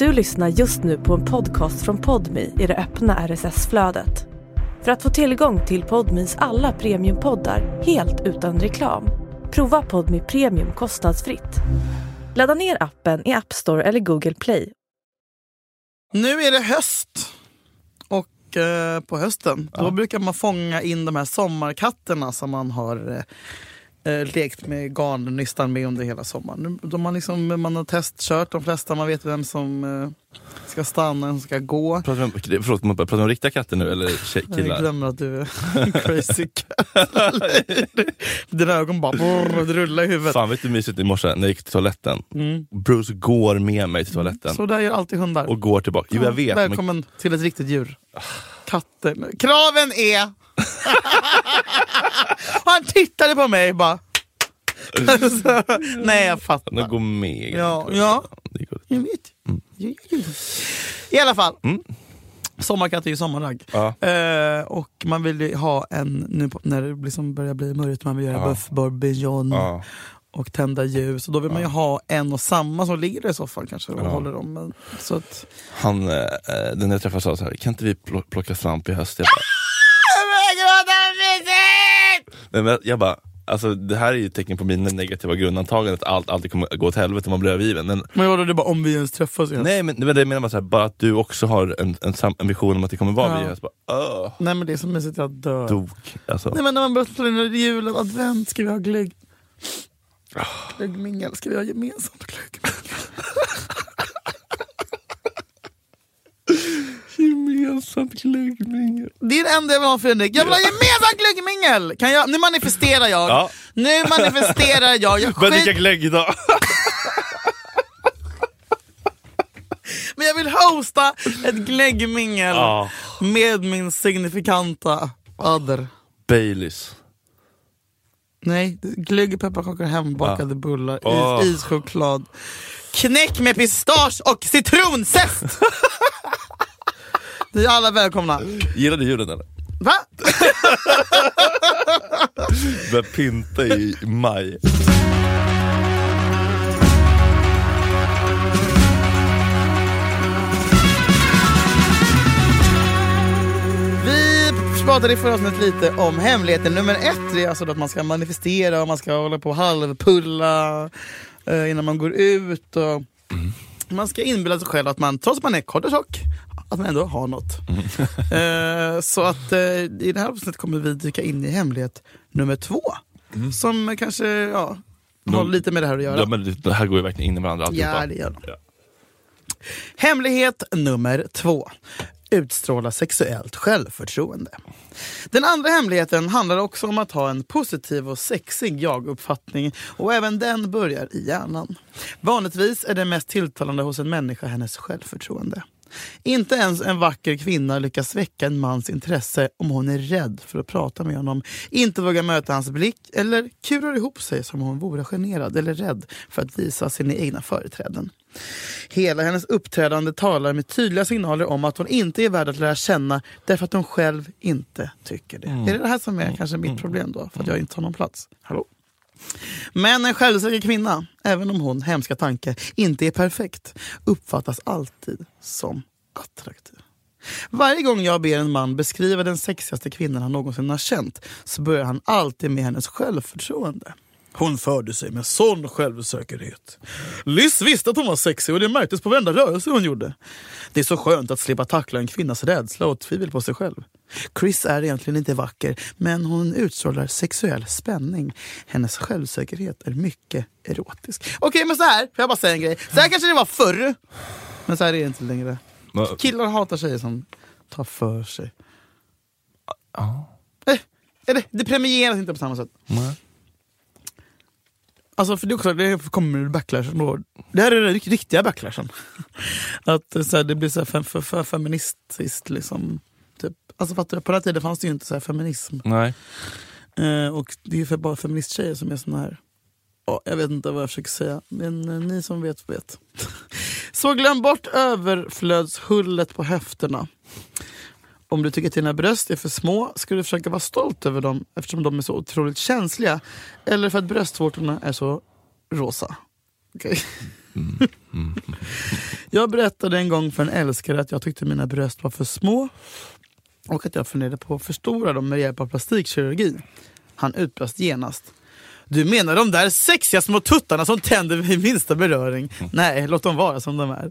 Du lyssnar just nu på en podcast från Podmi i det öppna RSS-flödet. För att få tillgång till Podmis alla premiumpoddar helt utan reklam, prova Podmi Premium kostnadsfritt. Ladda ner appen i App Store eller Google Play. Nu är det höst. Och eh, på hösten då brukar man fånga in de här sommarkatterna som man har eh, eh, lekt med garnnystan med under hela sommaren. De har liksom, man har testkört de flesta, man vet vem som eh, ska stanna, vem som ska gå. Pratar vi om, förlåt, man pratar om riktiga katter nu eller tjej, Jag killar? glömmer att du är crazy cat. Dina ögon bara brrr, rullar i huvudet. Fan vet du hur mysigt i morse när jag gick till toaletten? Mm. Bruce går med mig till toaletten Så där gör alltid hundar. och går tillbaka. Jo jag vet. Men, Välkommen till ett riktigt djur. Katter. Kraven är... Och han tittade på mig bara... Så, Nej, jag fattar. de går med. Ja, ja. Jag vet. Jag- I alla fall. Mm. Sommarkatt är ju sommarragg. Ja. Eh, och man vill ju ha en, nu när det liksom börjar bli mörkt, man vill göra Ja. buff bourguignon Ja. och tända ljus. Och då vill man ju ha en och samma som ligger där i soffan kanske och håller om. Men, så att, Han, eh, den jag träffade sa så här, kan inte vi pl- plocka svamp i höst? Jag bara, men jag bara, alltså det här är ju ett tecken på mina negativa grundantaganden att allt alltid kommer gå åt helvete om man blir övergiven. Men, men vadå, det är bara om vi ens träffas igen? nej men det jag menade, bara, så här, bara att du också har en, en, en vision om att det kommer vara Ja. vi höst. Bara, Nej men det är så mysigt, jag dör. dok. Alltså. Nej men när man börjar planera julen, advent, ska vi ha glögg? Glöggmingel, ska vi ha gemensamt glöggmingel? Gemensamt glöggmingel. Det är det enda jag vill ha Fredrik, jag vill ha gemensamt glöggmingel! Kan jag, nu manifesterar jag, Ja. nu manifesterar jag, jag Börja dricka skit, glögg idag. men jag vill hosta ett glöggmingel Ja. med min signifikanta other. Baileys. Nej, glögg, pepparkakor, hembakade bullar, is, Åh. ischoklad. Knäck med pistage och citronzest! Ni är alla välkomna. Gillar du julen eller? Va? Börja pynta i maj. Vi pratade i förra avsnittet lite om hemligheten nummer ett. Det är alltså att man ska manifestera och man ska hålla på och halvpulla eh, innan man går ut. Och Man ska inbilla sig själv att man, trots att man är kort och tjock, att man ändå har något. Eh, så att eh, i det här avsnittet kommer vi dyka in i hemlighet nummer två. Som kanske ja, har De- lite med det här att göra. Ja, men det här går ju verkligen in i varandra alltihopa. Ja, det gör de. Ja. Hemlighet nummer två. Utstråla sexuellt självförtroende. Den andra hemligheten handlar också om att ha en positiv och sexig jag-uppfattning och även den börjar i hjärnan. Vanligtvis är det mest tilltalande hos en människa hennes självförtroende. Inte ens en vacker kvinna lyckas väcka en mans intresse om hon är rädd för att prata med honom, inte vågar möta hans blick eller kurar ihop sig som om hon vore generad eller rädd för att visa sina egna företräden. Hela hennes uppträdande talar med tydliga signaler om att hon inte är värd att lära känna därför att hon själv inte tycker det. Är det det här som är kanske mitt problem då? För att jag inte har någon plats? Hallå? Men en självsäker kvinna, även om hon, hemska tanke, inte är perfekt, uppfattas alltid som attraktiv. Varje gång jag ber en man beskriva den sexigaste kvinnan han någonsin har känt så börjar han alltid med hennes självförtroende. Hon förde sig med sån självsäkerhet. Lyss visste att hon var sexig och det märktes på varenda rörelse hon gjorde. Det är så skönt att slippa tackla en kvinnas rädsla och tvivel på sig själv. Chris är egentligen inte vacker, men hon utstrålar sexuell spänning. Hennes självsäkerhet är mycket erotisk. Okej, men så här, får jag bara säga en grej? Så här kanske det var förr, men så här är det inte längre. Killar hatar tjejer som tar för sig. Ja. Eh, eller, det premieras inte på samma sätt. Nej. Alltså för det, också, det kommer backlashen då. Det här är den rikt- riktiga backlashen. Att eh, så här, det blir så här för, för, för feministiskt. Liksom. Alltså fattar du? På den här tiden fanns det ju inte så här feminism. Nej. Eh, och det är ju för bara feministtjejer som är såna här... Ja, jag vet inte vad jag försöker säga, men eh, ni som vet vet. så glöm bort överflödshullet på höfterna. Om du tycker att dina bröst är för små ska du försöka vara stolt över dem eftersom de är så otroligt känsliga. Eller för att bröstvårtorna är så rosa. Okej. Jag berättade en gång för en älskare att jag tyckte mina bröst var för små och att jag funderade på att förstora dem med hjälp av plastikkirurgi. Han utbrast genast. Du menar de där sexiga små tuttarna som tänder vid minsta beröring? Nej, låt dem vara som de är.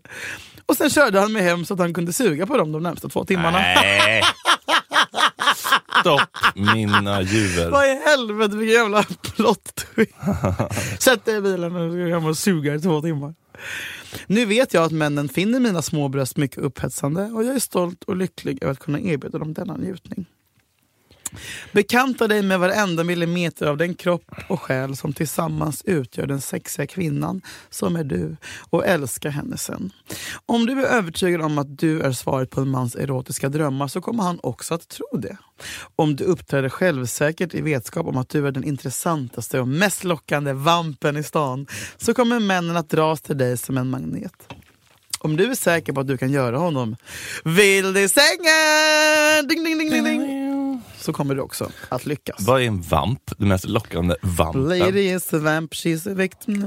Och sen körde han mig hem så att han kunde suga på dem de närmsta två timmarna. Nej. Stopp mina juver. Vad i helvete vilken jävla plot twist. Sätt dig i bilen och gå hem och suga i två timmar. Nu vet jag att männen finner mina små bröst mycket upphetsande och jag är stolt och lycklig över att kunna erbjuda dem denna njutning. Bekanta dig med varenda millimeter av den kropp och själ som tillsammans utgör den sexiga kvinnan som är du och älska henne sen. Om du är övertygad om att du är svaret på en mans erotiska drömmar så kommer han också att tro det. Om du uppträder självsäkert i vetskap om att du är den intressantaste och mest lockande vampen i stan så kommer männen att dras till dig som en magnet. Om du är säker på att du kan göra honom vild i sängen ding, ding, ding, ding, ding, så kommer du också att lyckas. Vad är en vamp? Den mest lockande vampen? Lady is a vamp, she's a victim.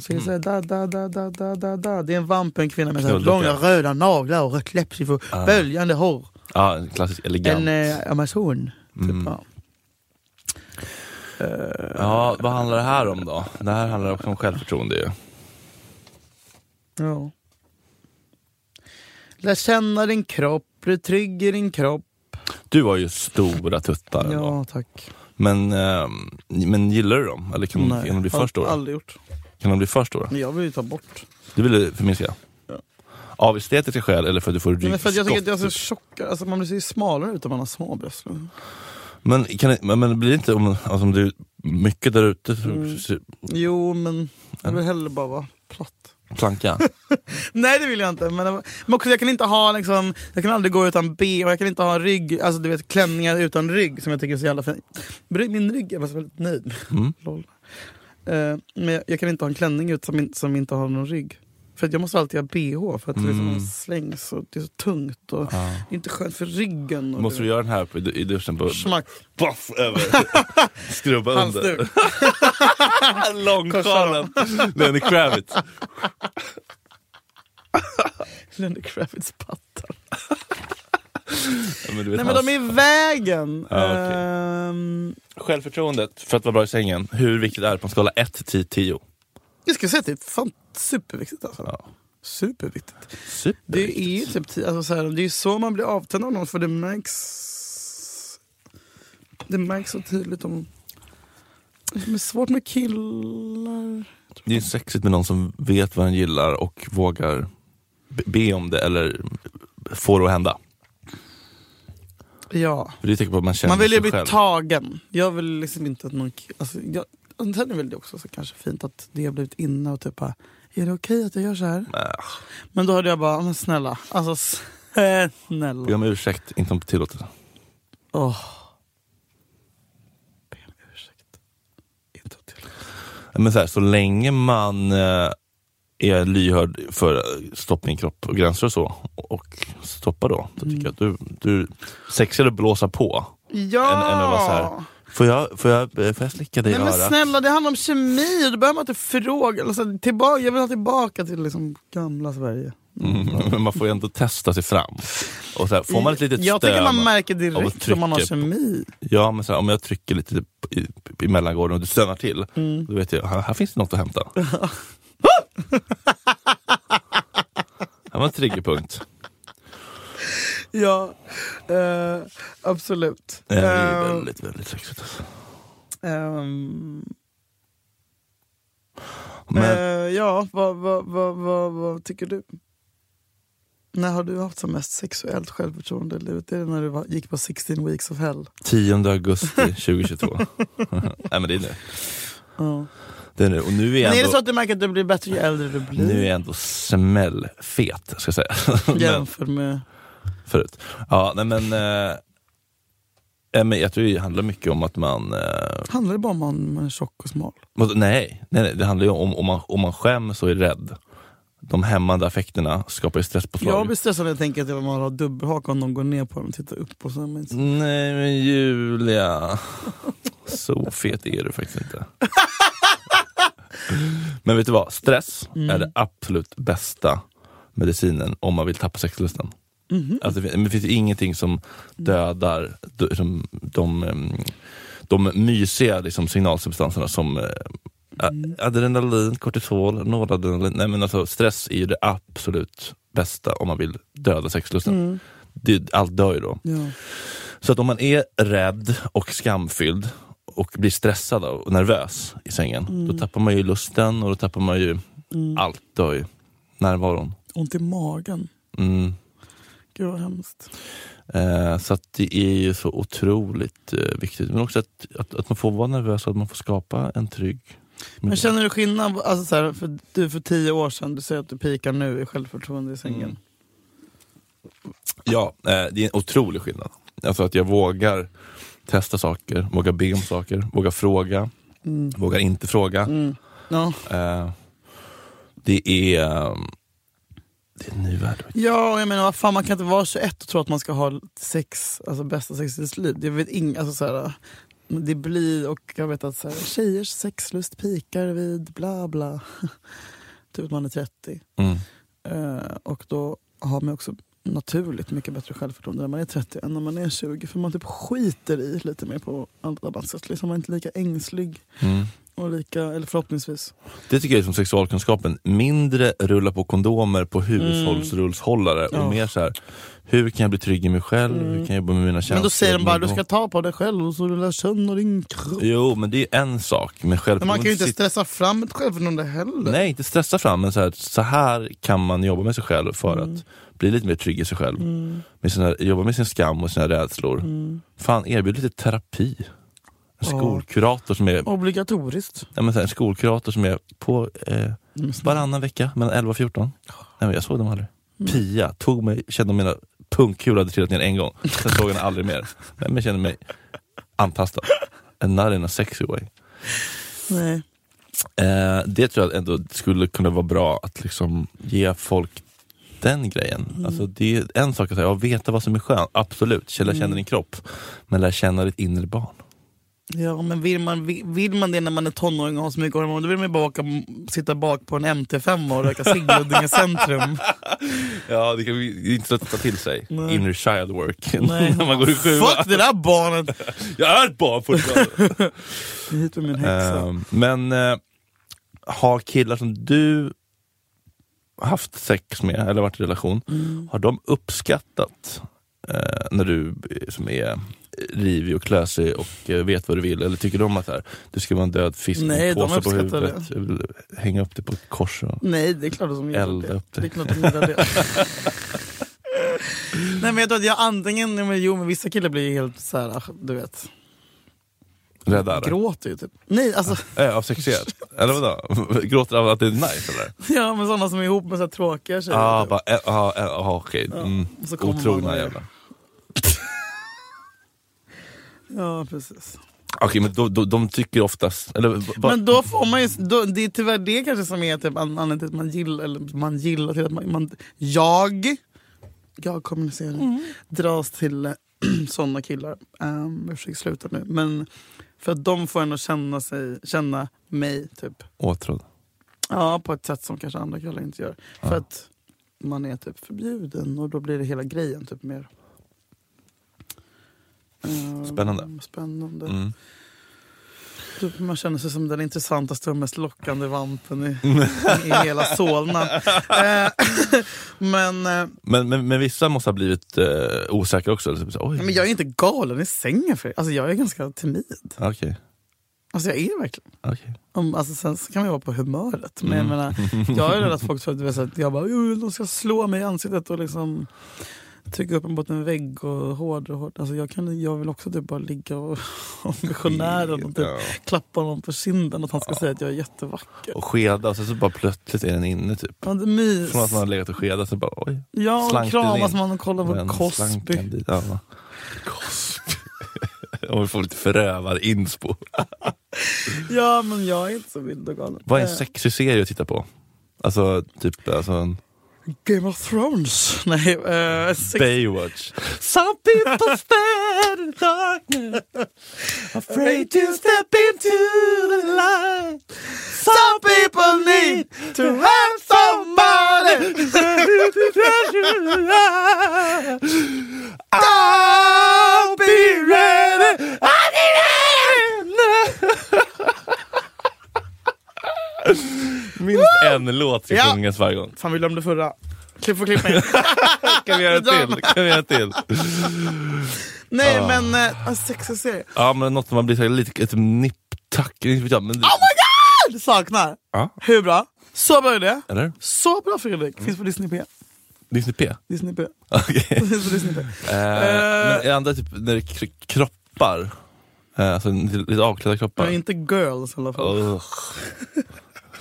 She's a da, da, da, da, da, da, da. Det är en vamp, en kvinna med långa röda naglar och rött läppstift och böljande hår. Ja, en klassisk elegant. En eh, amazon. Typ, Mm. ja. Ja, vad handlar det här om då? Det här handlar också om självförtroende ju. Ja. Lär känna din kropp, bli trygg i din kropp. Du har ju stora tuttar. ändå. Ja, tack. Men, ehm, men gillar du dem? Eller kan, kan de bli för stora? aldrig gjort. Kan de bli för stora? Jag vill ju ta bort. Du vill förminska? Ja. Av estetiska skäl eller för att du får men för att jag tycker att jag ryggskott? tjockare, alltså man ser ju smalare ut om man har små bröst. Men, kan det, men, men blir det inte, om, alltså, om du mycket där ute, Mm. Jo, men jag vill hellre bara vara platt. Planka? Nej det vill jag inte. Men, men också, jag kan inte ha liksom, jag kan aldrig gå utan B och jag kan inte ha rygg, alltså du vet klänningar utan rygg som jag tycker är så jävla fin. Rygg- Min rygg är jag väldigt nöjd med. Mm. Eh, men jag, jag kan inte ha en klänning ut som, som inte har någon rygg. För att jag måste alltid ha bh för att det liksom Mm. slängs och det är så tungt och det är inte skönt för ryggen. Och Måste du göra den här på, i duschen? På, Smack. Paff, över. Skrubba under. Långkaren. Lenny Kravitz. Lenny Kravitz pattar. Ja, men Nej men hans- de är i vägen. Ja, okej. Ehm, Självförtroendet för att vara bra i sängen, hur viktigt är det på en skala 1 till 10? Jag ska säga att det är fan superviktigt alltså. Ja. Superviktigt. Det Superviktigt. är ju typ, alltså så här, det är så man blir avtänd av någon för det märks Det märks så tydligt om Det är svårt med killar Det är sexigt med någon som vet vad den gillar och vågar be- om det eller få det att hända. Ja, det är man vill ju bli själv. tagen Jag vill liksom inte att någon alltså, jag, och Sen är väl det också så kanske fint att det har blivit inne och typ bara, Är det okej att jag gör så här? Äh, Men då hade jag bara, men snälla, alltså snälla Be om ursäkt, inte om tillåtelse. Åh. Be om ursäkt. Inte till. Men så, här, så länge man eh, är lyhörd för eh, stopp min kropp och gränser och så och stoppa då, då tycker jag att du, du sexigare att blåsa på. Ja! Än- än att vara så här, Får jag, får jag, får jag slicka dig i Nej men örat? snälla, det handlar om kemi. Då behöver man inte fråga. Alltså, tillbaka, jag vill ha tillbaka till liksom gamla Sverige. Mm, men man får ju ändå testa sig fram. Och så här, får man ett litet jag tycker man märker direkt om man har trycka på- kemi. ja, men så här, om jag trycker lite i, i mellangården och du stönar till, Mm. då vet jag, här, här finns det något att hämta. här var en triggerpunkt. Ja, eh, absolut. Det är Eh, väldigt, väldigt sexigt. Alltså. ehm, Men, eh, ja, vad, vad, vad, vad, vad tycker du? När har du haft som mest sexuellt självförtroende i livet? Är det när du var, gick på 16 weeks of hell? 10 augusti 2022. Nej men det är nu. Ja. Det är nu. Och nu är Men jag är det ändå, så att du märker att du blir bättre ju äldre du blir? nu är jag ändå smällfet, ska jag säga. men, Jämfört med... förut. Ja, nej men, eh, eh, men jag tror det handlar mycket om att man eh, Handlar det bara om man man är tjock och smal? nej, nej, nej, det handlar ju om om man, om man skäms och är rädd. De hämmande affekterna skapar ju stresspåslag. Jag blir stressad när jag tänker att man har dubbelhaka om de går ner på dem och tittar upp. Och så. Nej men Julia, så fet är du faktiskt inte. Men vet du vad, stress Mm. är det absolut bästa medicinen om man vill tappa sexlusten. Mhm. Alltså, det, fin- det finns ingenting som dödar de, de, de mysiga liksom, signalsubstanserna som eh, a- adrenalin, kortisol, noradrenalin. Nej, men alltså, stress är ju det absolut bästa om man vill döda sexlusten. Mm. Det, allt dör ju då. Ja. Så att om man är rädd och skamfylld och blir stressad och nervös i sängen, då tappar man ju lusten och då tappar man ju allt dör ju. Närvaron. Ont i magen. Mm. Gud vad hemskt. Eh, så det är ju så otroligt eh, viktigt. Men också att, att, att man får vara nervös och att man får skapa en trygg Men känner du skillnad, alltså så här, för du för tio år sedan, du säger att du pikar nu i självförtroende i sängen. Mm. Ja, eh, det är en otrolig skillnad. Alltså att jag vågar testa saker, vågar be om saker, vågar fråga, Mm. vågar inte fråga. Mm. Ja. Eh, det är um, det är en ny värld. ja, jag menar vad fan, man kan inte vara 21 och tro att man ska ha sex, alltså bästa sex i sitt liv. Det, vet ing, alltså, så här, det blir, och jag vet att så här, tjejers sexlust pikar vid bla bla. typ att man är 30. Mm. Eh, och då har man också naturligt mycket bättre självförtroende när man är 30 än när man är 20. För man typ skiter i lite mer på annat sätt. Liksom man är inte lika ängslig. Mm. Och lika, eller förhoppningsvis. Det tycker jag är som sexualkunskapen. Mindre rulla på kondomer på hushållsrullshållare Ja. och mer så här. hur kan jag bli trygg i mig själv? Mm. Hur kan jag jobba med mina känslor? Men då säger de bara du ska ta på dig själv och så lär känna din kropp. Jo, men det är en sak. Men, Men man kan ju inte stressa fram ett självförtroende heller. Nej, inte stressa fram, men så här, så här kan man jobba med sig själv för Mm. att bli lite mer trygg i sig själv. Med sina, jobba med sin skam och sina rädslor. Mm. Fan, erbjud lite terapi. Skolkurator som är, Obligatoriskt. ja, men så här, en skolkurator som är på eh, varannan vecka mellan 11 och 14. Nej, men jag såg dem aldrig. Mm. Pia tog mig, kände om mina pungkulor hade trillat ner en gång. Sen såg jag henne aldrig mer. Men jag kände mig antastad. And not in a sexy way. Nej. Eh, det tror jag ändå skulle kunna vara bra att liksom ge folk den grejen. Mm. Alltså det är en sak att säga, ja, veta vad som är skönt, absolut, lära Mm. känna din kropp. Men lär känna ditt inre barn. Ja, men vill man, vill, vill man det när man är tonåring och har så mycket hormoner, då vill man ju bara åka, sitta bak på en MT5 och röka cigg i centrum. Ja, det, kan, det är inte så att ta till sig. Nej. Inner child work. Nej. när man går i sjuan. Fuck det där barnet! Jag är ett barn fortfarande. Hit med min häxa. Ehm, men eh, har killar som du haft sex med eller varit i relation, Mm. har de uppskattat eh, när du som är rivig och klösig och eh, vet vad du vill? Eller tycker de att här, du ska vara en död fisk med en påse på huvudet, Jag vill hänga upp det på ett kors? Och... Nej, det är klart de gillar Elda det. upp det. Det är klart de gillar det. Nej men jag tror att jag antingen, men, jo men vissa killar blir helt så här, ah, du vet, Rädda? eller? gråter ju typ. Nej alltså, Eh, av sexuellt? eller vadå? Gråter av att det är nice eller? ja men sådana som är ihop med så här tråkiga tjejer. ah, typ. bara, eh, ah, eh, ah, okej. Mm. man Otrogna jävlar. Ja precis. Okej men då, då, de tycker oftast, eller Men då får man ju, då, det är tyvärr det kanske som är typ an- anledningen till att man gillar, eller man gillar till att man, man jag, jag kommunicerar, dras till sådana killar. Um, jag försöker sluta nu. Men för att de får ändå känna, sig, känna mig typ. åtrådd. Ja, på ett sätt som kanske andra killar inte gör. För att man är typ förbjuden och då blir det hela grejen typ mer... ehm, Spännande. Spännande. Mm. Typ man känner sig som den intressantaste och mest lockande vampen i, i hela Solna. Eh, men, eh, Men, men, men vissa måste ha blivit eh, osäkra också. typ Oj. men jag är inte galen i sängen. För, alltså jag är ganska timid. Okej, Alltså jag är verkligen. okej. Om, alltså sen så kan man ju vara på humöret. Men jag, menar, jag är rädd att folk tror att, jag bara, "Jo, de ska slå mig i ansiktet och liksom trycka upp en mot en vägg och hård och hård. Alltså jag, kan, jag vill också typ bara ligga och, och missionären och typ Ja. klappa honom på kinden och att han ska säga att jag är jättevacker. Och skeda och sen så bara plötsligt är den inne typ. Ja, det mys. Från att man har legat och skedat så bara oj. Ja, och kramas man och kollar på Cosby. dit. Ja. Cosby. Om vi får lite förövar-inspo. Ja, men jag är inte så vild och galen. Vad är en Eh, sexig serie att titta på? Alltså typ alltså en Game of Thrones. Nej, uh, sex... Baywatch. Some people stand in darkness Afraid to step into the light Some people need to have somebody låt ska Ja. sjungas varje gång. Fan vi glömde förra. Klipp för klipp in. Kan vi göra till? Kan vi göra till? Nej Ah. men, äh, en sexig serie. Ja men något som man blir så här lite ett nipptack. inte vet jag, Men, Oh my god! Saknar. ja, Hur bra? Så bra idé. eller? Så bra Fredrik. Finns på Disney P. Disney P? Disney P. Okej. På Disney P. Eh, men är andra typ när det är kr- kroppar, eh, alltså lite, lite avklädda kroppar. Men inte girls i alla fall.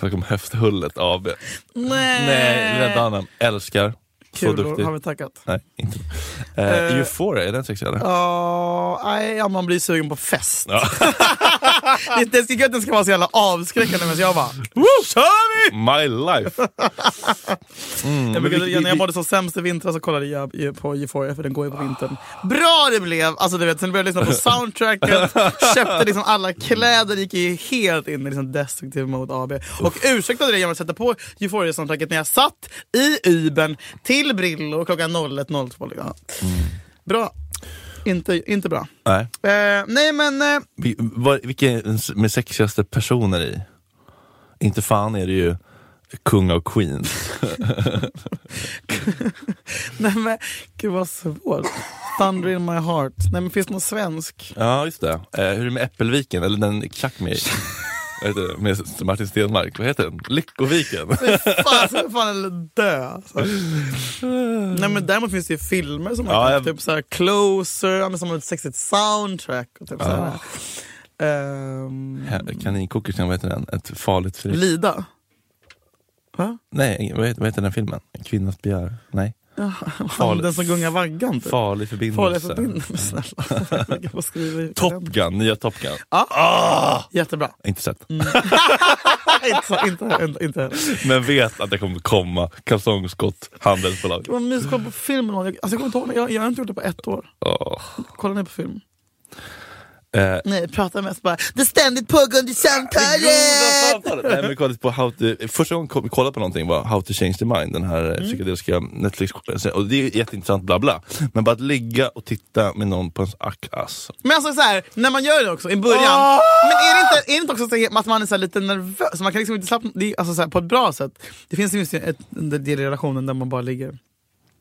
Snackar om höfthullet AB. Nej. Nej, rädda. Älskar. Så Kul, duktig. har vi tackat. Nej, inte. Eh, Eh, Euphoria, är den sexig eller? Ja, nej, ja, man blir sugen på fest. Ja. det, det ska den ska vara så jävla avskräckande men jag bara Woo, kör vi! My life! Mm, Jag brukade, vi- när jag mådde som sämst i vintras så kollade jag på Euphoria för den går ju på vintern. Bra det blev! Alltså du vet, sen började jag lyssna på soundtracket, köpte liksom alla kläder, gick ju helt in i liksom Destructive Mode AB. Och ursäktade det genom att sätta på Euphoria-soundtracket när jag satt i Ubern till Brillo klockan 01.02. Liksom. Bra. Inte, inte bra. Nej. Eh, nej men... Eh, Vi, vilka är med sexigaste personer i? Inte fan är det ju kung av queens. nej men gud vad svårt. Thunder in my heart. Nej men finns det någon svensk? Ja, just det. Eh, hur är det med Äppelviken? Eller den Chuck heter det, med Martin Stenmark? Vad heter den? Lyckoviken? Fan, så fan eller dö. Alltså. Nej men däremot finns det ju filmer som har Ja, ja, jag- typ såhär Closer, ja, som har ett sexigt soundtrack. Och typ såhär. Ehm, Kaninkokersen, vad heter den? Ett farligt fri... Lida? Va? Nej, vad heter, vad heter den filmen? En kvinnas begär? Nej. Ja, Farlig- Den som gungar vaggan typ. Farlig förbindelse. Snälla. Får skriva i Top Gun, nya Top Gun. Ja. Ah! Jättebra. Inte sett. inte, så, inte, inte, inte. Det Men vet att det kommer komma kalsongskott, handelsbolag. var mysigt att kolla på film alltså, jag, kommer inte ihåg, jag, jag har inte gjort det på ett år. Åh. Kollar ni på film? Eh, Nej, pratar mest bara det ständigt pågående samtalet. Nej, men på how to, första gången vi kollade på någonting var How to change the mind, den här mm. psykedeliska Netflix och det är jätteintressant bla bla. Men bara att ligga och titta med någon på ens ack-ass. Men alltså så här, när man gör det också i början, Ah! men är det inte, är det inte också så att man är så lite nervös? Man kan liksom inte slappna, det alltså så här, på ett bra sätt. Det finns ju en del i relationen där man bara ligger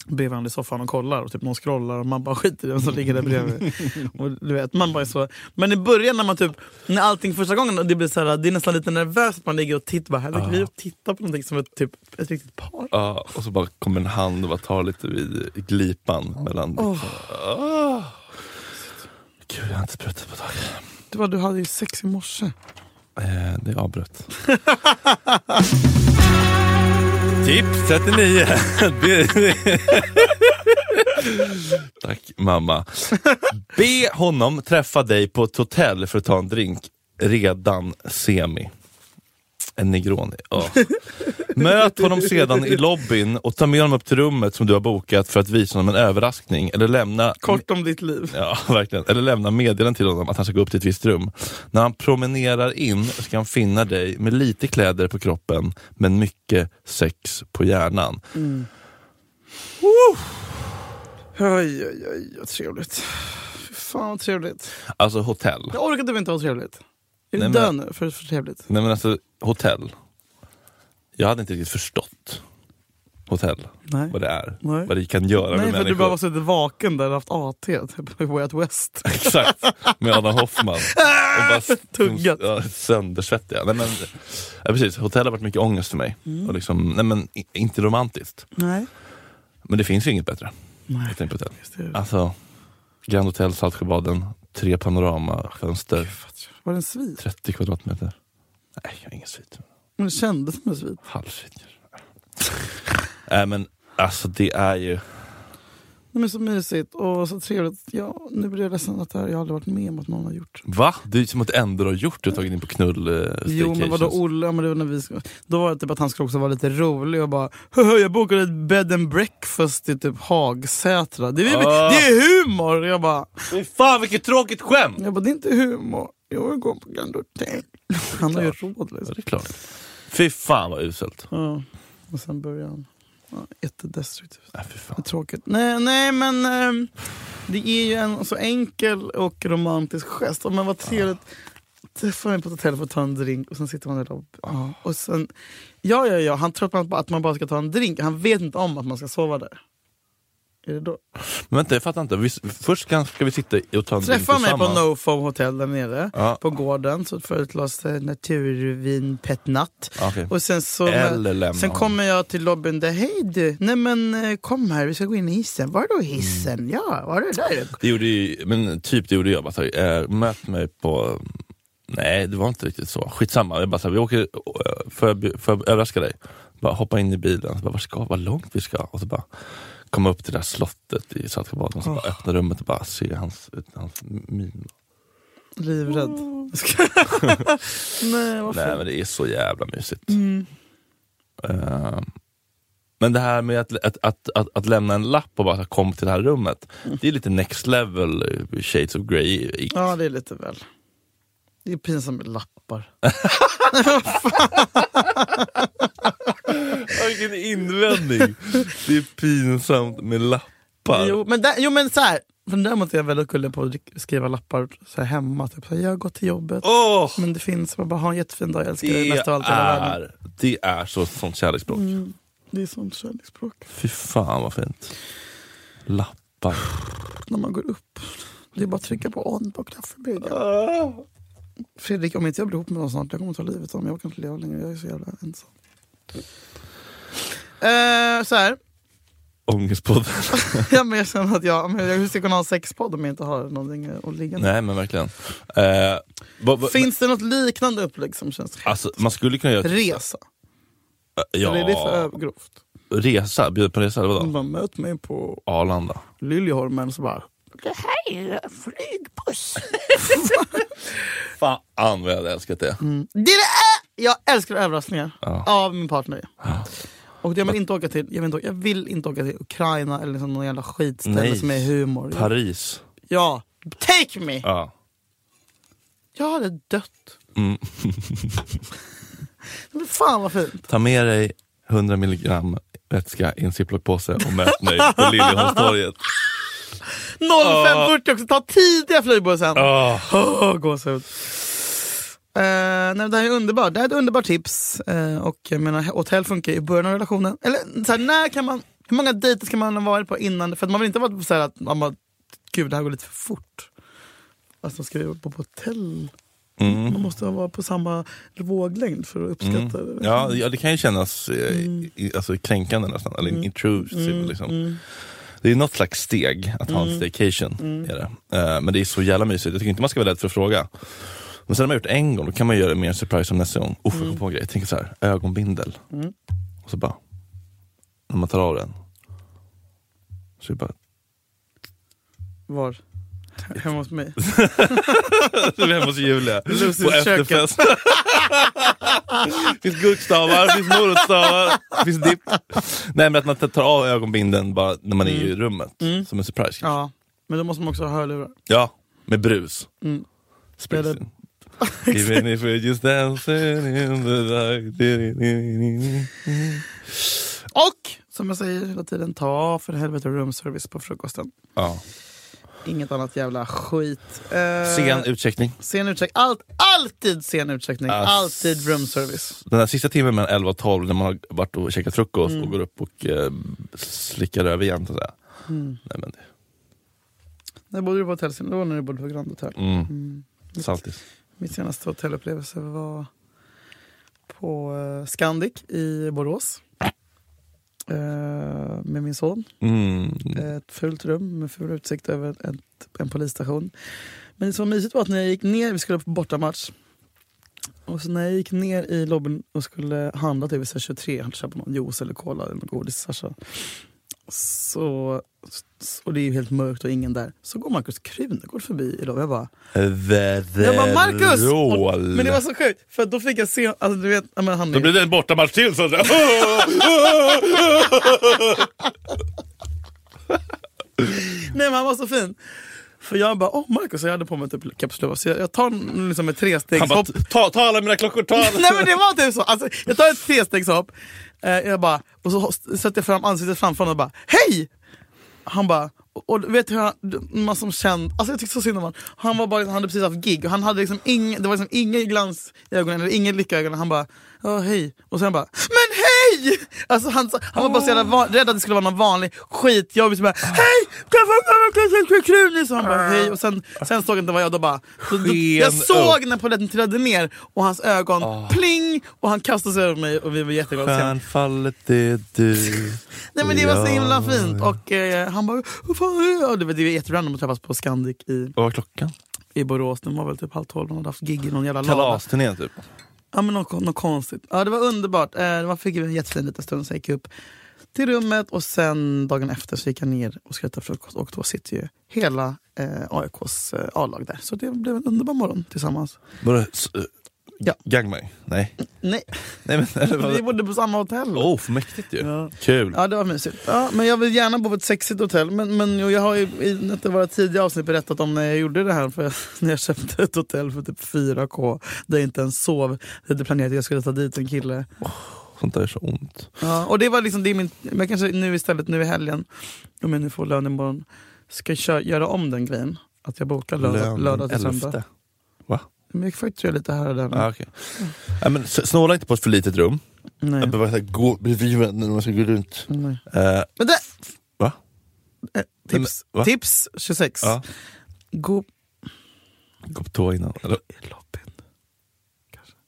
bredvid varandra i soffan och kollar och typ någon scrollar och man bara skiter i den som ligger där bredvid. och du vet, man bara så. Men i början när man typ, när allting första gången, det blir så här, det är nästan lite nervöst att man ligger och tittar, bara, här ligger vi och tittar på någonting som ett, typ, ett riktigt par. Ja, och så bara kommer en hand och bara tar lite vid glipan mellan... Ah. Gud, jag har inte sprutat på ett tag. Var, du hade ju sex i morse. Eh, det avbröt. Tips 39. Tack mamma. Be honom träffa dig på ett hotell för att ta en drink redan semi. En negroni. ja. Möt honom sedan i lobbyn och ta med honom upp till rummet som du har bokat för att visa honom en överraskning. Eller lämna Kort om ditt liv. Ja, verkligen. Eller lämna meddelande till honom att han ska gå upp till ett visst rum. När han promenerar in ska han finna dig med lite kläder på kroppen, men mycket sex på hjärnan. Oj, oj, oj, vad trevligt. Fan vad trevligt. Alltså hotell. Jag orkar typ inte ha trevligt. Är du Nej, dö men- nu för, för trevligt? Nej men alltså, hotell. Jag hade inte riktigt förstått hotell, Nej. vad det är. Nej. Vad det kan göra Nej med för du människor. bara var suttit vaken där och haft AT, typ Way Out West. Exakt, med Adam Hoffman. Och bara s- Tuggat. Ja, söndersvettiga. Nej, men, ja, precis. Hotell har varit mycket ångest för mig. Mm. Och liksom, nej, men, inte romantiskt. Nej. Men det finns ju inget bättre. Nej. På hotell. Alltså, Grand Hotel Saltsjöbaden, tre panoramafönster, Var det en svit? 30 kvadratmeter. Nej, jag har ingen svit. Men det kändes som en svit. Halvsvit. Nej men alltså det är ju... Det är så mysigt och så trevligt. Ja, nu blir jag ledsen att det här, jag aldrig varit med om att någon har gjort. Va? Det är som att du ändå har gjort det och tagit in på knull uh, Jo men vadå Olle, ja, men det var när vi då var det typ att han skulle också vara lite rolig och bara "Haha, jag bokade ett bed and breakfast i typ Hagsätra. Det är, Ah. det är humor! Jag bara, Fy fan vilket tråkigt skämt! jag bara, det är inte humor. Jag vill gå på Grand Hotel. Han har ju råd Ja, liksom. det är klart. Fy fan vad uselt. Ja. Och sen börjar han. Ja, jättedestruktivt. Nej, fy fan. Det är tråkigt. Nej, nej men ehm, det är ju en så enkel och romantisk gest. Men vad trevligt. träffar mig på ett hotell för att ta en drink och sen sitter man i lobbyn. Ja. Och sen, ja, ja, ja, han tror att man, att man bara ska ta en drink. Han vet inte om att man ska sova där. Är det då? Men vänta, jag fattar inte. Vi, först ska, ska vi sitta och ta en Träffa mig på tillsammans. No Foam hotell där nere. Ja. På gården. Så jag ett glas eh, naturvin pet nat. Okej. Och sen så Eller sen kommer jag till lobbyn där, hej du, nej men eh, kom här vi ska gå in i hissen. Var då hissen? Mm. Ja, var det där? Det gjorde ju, men typ det gjorde jag. Bara, eh, möt mig på... Nej, det var inte riktigt så. Skitsamma. Jag bara, så här, vi åker, jag, får jag överraska dig? Bara hoppa in i bilen. Så bara, var ska Vad långt vi ska? Och så bara komma upp till det där slottet i Saltsjöbaden och så bara öppna rummet och bara se hans, hans min. Livrädd. nej, vad Nej fan. men det är så jävla mysigt. Mm. Eh, men det här med att, att, att, att, att lämna en lapp och bara kom till det här rummet. Det är lite next level eh, shades of grey. Ja, det är lite väl. Det är pinsamt med lappar. Vilken invändning! Det är pinsamt med lappar. Jo, men, där, jo, men så här. För däremot är jag väldigt gullig på att skriva lappar så hemma. Typ, så här, jag gått till jobbet. Åh! Men det finns, man bara ha en jättefin dag, jag älskar dig det, mest av allt i hela världen. är, det är så sånt kärleksspråk. Mm, det är sånt kärleksspråk. Fy fan vad fint. Lappar. När man går upp. Det är bara att trycka på on på kaffebryggaren. Ah. Fredrik, om inte jag blir ihop med någon snart, jag kommer ta livet av mig. Jag orkar inte leva längre, jag är så jävla ensam. Eh, så här. Ångestpodden. ja, men jag känner att jag, men hur ska jag kunna ha en sexpodd om jag inte har någonting att ligga med? Nej men verkligen. Eh, vad- vad- Finns det något liknande upplägg som känns alltså, man skulle kunna göra... Resa? Ja, Eller är det för grovt? resa, bjuda på en resa eller vadå? Bara, möt mig på Arlanda. Liljeholmen så bara... Fan vad jag hade älskat det. Mm. Det är det! är- Jag älskar överraskningar Ja. av min partner. Och jag vill inte åka till, jag vill inte, jag vill inte åka till Ukraina eller liksom någon jävla skitställe Nej. som är humor. Paris. Ja, take me! Ja. Jag hade dött. Mm. Men fan vad fint. Ta med dig 100 milligram vätska i en ziplockpåse och möt mig på Liljeholmstorget. 05.40 också, ta tidiga flygbussen. Oh. Oh, gåshud. Uh, nej, det här är underbart. Det här är ett underbart tips. Eh, och jag menar, hotell funkar i början av relationen. Eller så här, när kan man, hur många dejter ska man ha varit på innan? För att man vill inte vara så här att man bara, gud det här går lite för fort. Alltså ska vi vara på hotell? Mm. Man måste vara på samma våglängd för att uppskatta det. Mm. Ja, ja, det kan ju kännas eh, i, alltså, kränkande nästan, eller intrusive. Liksom. Det är något slags steg att ha en staycation. Är det. Eh, men det är så jävla mysigt, jag tycker inte man ska vara rädd för att fråga. Men sen har man gjort en gång, då kan man göra det mer surprise som nästa gång. Uff, jag kom på en grej. Jag tänker så här, ögonbindel. Och så bara, när man tar av den. Så är det bara, Var? Hemma hos mig? så är vi hemma hos Julia. Lucy's På köket. efterfest. finns gurkstavar, finns morotstavar, finns dipp. Nej men att man tar av ögonbindeln bara när man är i rummet. Som en surprise. Ja. Ja, men då måste man också ha hörlurar. ja, med brus. Mm. Springsteen. Even if we're just dancing in the dark. Och som jag säger hela tiden, ta för helvete roomservice på frukosten. Ja. Inget annat jävla skit. Eh, Sen utcheckning. sen utcheck. Allt, alltid sen utcheckning. Ass. Alltid roomservice. Den där sista timmen mellan 11 och 12 när man har varit och käkat frukost och går upp och eh, slickar över igen. Så där. Nej, men det, När bodde du på hotell? sen? Då när du bodde på Grand Hotel. mm. Saltis. Min senaste hotellupplevelse var på eh, Scandic i Borås. Eh, med min son. Mm. Ett fult rum med ful utsikt över ett, en polisstation. Men det som var mysigt var att när jag gick ner, vi skulle på bortamatch. Och så när jag gick ner i lobbyn och skulle handla vid 23, jag hade köpt någon juice eller cola eller något godis. Sasha. Så, och det är ju helt mörkt och ingen där. Så går Markus Krunegård förbi i lobbyn. Jag bara, jag bara Marcus! Och, men det var så sjukt, för då fick jag se, alltså du vet, men han Då blir det en bortamatch till. Så att säga. nej men han var så fin. För jag bara, åh Marcus, jag hade på mig typ kepsluva. Så jag, jag tar liksom ett Han bara, trestegshopp. ta, ta alla mina klockor, ta alla. Nej men det var typ så. Alltså, jag tar ett trestegshopp, Eh, jag bara, och så sätter jag fram ansiktet framför honom och bara, hej! han bara, och, och vet du hur han, man som känd, alltså jag tyckte så synd om honom. Han var bara, han hade precis haft gig och han hade liksom ing, det var liksom ingen glans i ögonen, eller ingen lycka i ögonen. Han bara, ja hej. Och sen bara, men hej! Alltså han, han var bara så jävla van, rädd att det skulle vara någon vanlig skitjobbig som bara, hej! Kan jag få krunis? Så han bara, hej. Och sen, sen såg han det var jag, då bara, då, då, jag såg när polletten trillade ner och hans ögon pling! Och han kastade sig över mig och vi var jätteglada. Stjärnfallet är du. Nej men det var så himla fint och eh, han bara vad fan är det? Och det var, det var jätterandom att träffas på Scandic i, Vad var klockan? i Borås. Den var väl typ halv tolv, han hade haft gig i någon jävla lada. Kalasturnén typ. Ja men något, något konstigt. Ja det var underbart. Eh, man fick en jättefin liten stund, så jag gick upp till rummet och sen dagen efter så gick jag ner och skulle äta frukost och då sitter ju hela eh, AIKs eh, A-lag där. Så det blev en underbar morgon tillsammans. Var det eh, Ja. Gangmang? Nej. Nej, Nej men, eller vad? vi bodde på samma hotell. Oh, för mäktigt ju. Ja. Kul. Ja det var mysigt. Ja, men jag vill gärna bo på ett sexigt hotell. Men, men jag har ju i ett av våra tidiga avsnitt berättat om när jag gjorde det här. För jag, när jag köpte ett hotell för typ 4K där jag inte ens sov. Jag hade planerat att jag skulle ta dit en kille. Sånt där är så ont. Ja, och det var liksom, det är min, men jag kanske nu istället nu i helgen, om jag nu får lön imorgon, ska kö- göra om den grejen. Att jag bokar lördag, Lön lördag till söndag. Va? Men jag får ju lite här och där. Ah, okay. Nej, men snåla inte på ett för litet rum. Nej. Jag behöver gå bredvid varandra när man ska gå runt. Nej. Eh, Men det, va? eh, tips, Men- va? tips 26. Ja. Gå Gå på toa innan. Eller i lobbyn.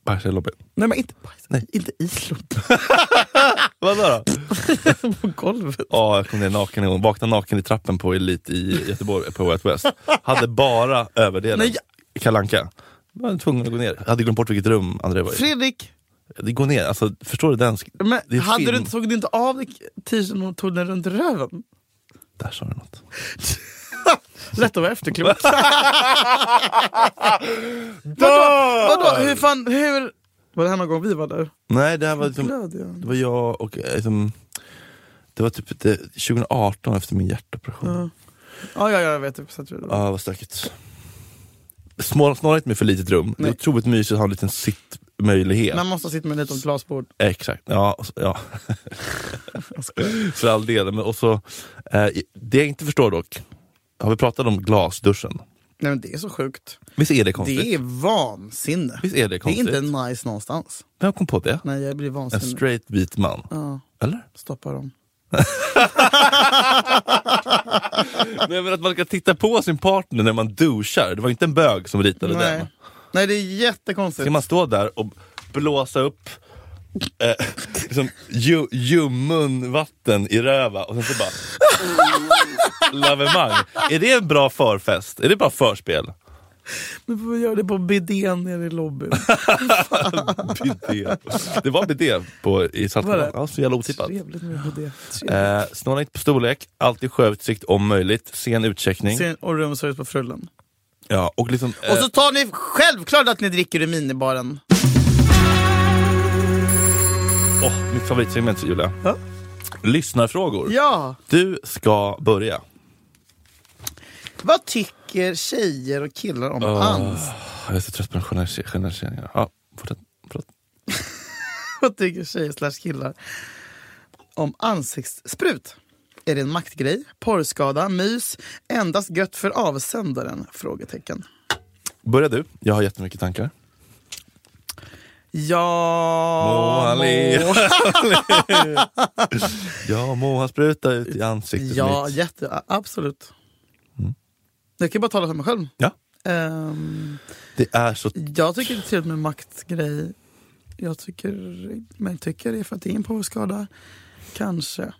bajsa i lobbyn. Nej men inte, Nej. inte i lobbyn. Vadå då? på golvet. Ja, jag kom ner naken en gång. Vaknade naken i trappen på Elite i Göteborg på Wet West. Hade bara överdelen. Nej, Kalanka. Var tvungen att gå ner. Hade glömt bort vilket rum André var i. Fredrik, Det går ner, alltså förstår du den? men Det är hade film. du inte, såg du inte av dig t-shirten och tog den runt röven? Där sa du något. Lätt att vara efterklok. vadå, vadå, hur fan, hur... Var det här någon gång vi var där? Nej, det här var liksom, det var jag och eh, liksom, det var typ det, 2018 efter min hjärtoperation. Ja. Ja, ja, jag vet. Jag vet. Ja, vad stökigt. Snåla inte med för litet rum. Det är Nej. otroligt mysigt att ha en liten sittmöjlighet. Man måste sitta med ett litet glasbord. Exakt, ja. och ja. för all del. Men också, eh, det jag inte förstår dock, har vi pratat om glasduschen? Nej men det är så sjukt. Visst är det konstigt? Det är vansinne. Visst är det Det är konstigt? inte nice någonstans. Vem kom på det? Nej, jag blir En vansinnig. straight vit man? Ja, Eller? stoppa dem. Nej, men att man ska titta på sin partner när man duschar. Det var inte en bög som ritade den. Nej. Nej, det är jättekonstigt. Ska man stå där och blåsa upp eh, liksom, ju, vatten i röva och sen så bara lavemang. Är det en bra förfest? Är det bara förspel? Men får vi göra det på bidén nere i lobbyn? Bidé. Det var bidé på, i det? Ja, så jävla otippat. Trevligt med bidé. Eh, snåla inte på storlek, alltid sjöutsikt om möjligt, sen utcheckning. Sen, och rumsservice på frullen. Ja, och liksom, eh, Och så tar ni självklart att ni dricker ur minibaren. åh, mitt favoritsegment Julia. Ja. Lyssnarfrågor. Ja! Du ska börja. Vad tycker tjejer och killar om Åh, ans? Jag är så trött på den generalise- generaliseringen. Ja, fortsätt. Förlåt. Vad tycker tjejer slash killar om ansiktssprut? Är det en maktgrej, porrskada, mys, endast gött för avsändaren? Frågetecken. Börja du, jag har jättemycket tankar. Ja... Må han le. må- Ja, må han spruta ut i ansiktet Ja, mitt. jätte, absolut. Jag kan bara tala för mig själv. Ja. Ehm, Det är så... jag tycker det är trevligt med maktgrej. Jag tycker, men jag tycker det är för att det är en porrskada. Kanske. Eh,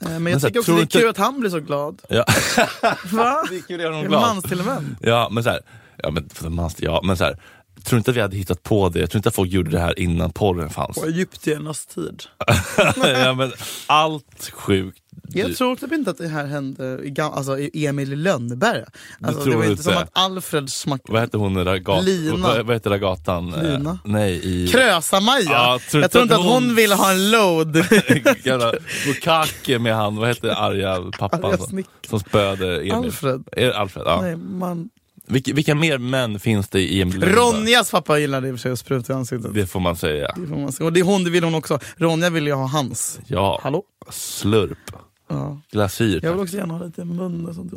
Men jag här, tycker också tror det är du inte- kul att han blir så glad. Ja. Va? Det är kul att göra det glad. mans till en vän? Ja, men så här, ja, men, för mans, ja, men så här, tror du inte att vi hade hittat på det? Jag tror inte att folk gjorde det här innan porren fanns. På egyptiernas tid. ja, men allt sjukt. Jag tror typ inte att det här hände i, gam- alltså, i Emil i Lönneberga. Alltså, tror det var inte som att Alfred smack... Vad hette hon där gatan? Lina. Vad, vad heter där gatan? Eh, Lina. nej, i... Krösa-Maja! Ja, tror jag tror inte att hon hon- ville ha en load. Jävla Bukake med han, vad hette arga pappan Arga som, som spöade Emil? Alfred. Det Alfred? Ja. Nej, man... Vilka, vilka mer män finns det i Emil Lönneberga? Ronjas pappa gillade i och för sig att spruta i ansiktet. Det får man säga. Det får man säga. Och det hon, det vill hon också. Ronja ville ju ha hans. Ja, Hallå? slurp. Ja. Glasyr. Jag vill också gärna ha lite mun och sånt.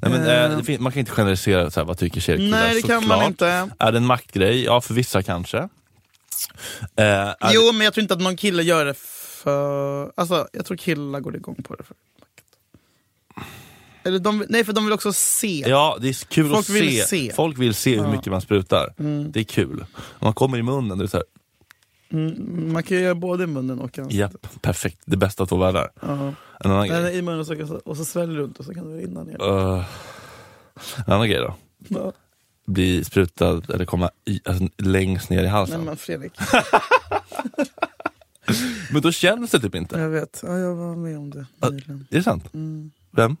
Nej, men, Eh. eh, det fin- man kan inte generalisera så här, vad tycker tjejer Nej det kan man såklart. inte. Är det en maktgrej? Ja, för vissa kanske. Eh, Jo men jag tror inte att någon kille gör det för... Alltså jag tror killar går igång på det. För Eller de, nej för de vill också se. ja, det är kul Folk att vill se. se. Folk vill se hur Ja. mycket man sprutar. Mm. Det är kul. Om man kommer i munnen, det är så här, Mm, man kan ju göra både i munnen och i ansiktet. japp, perfekt. Det bästa av två världar. Ja. En annan Nej, grej. I munnen och så, och så sväljer du runt och så kan du rinna ner. Uh, en annan grej då. Ja. Bli sprutad eller komma i, alltså, längst ner i Nej halsen. men Fredrik, Men då känns det typ inte. jag vet. Ja, jag var med om det nyligen. Är det sant? Mm. Vem?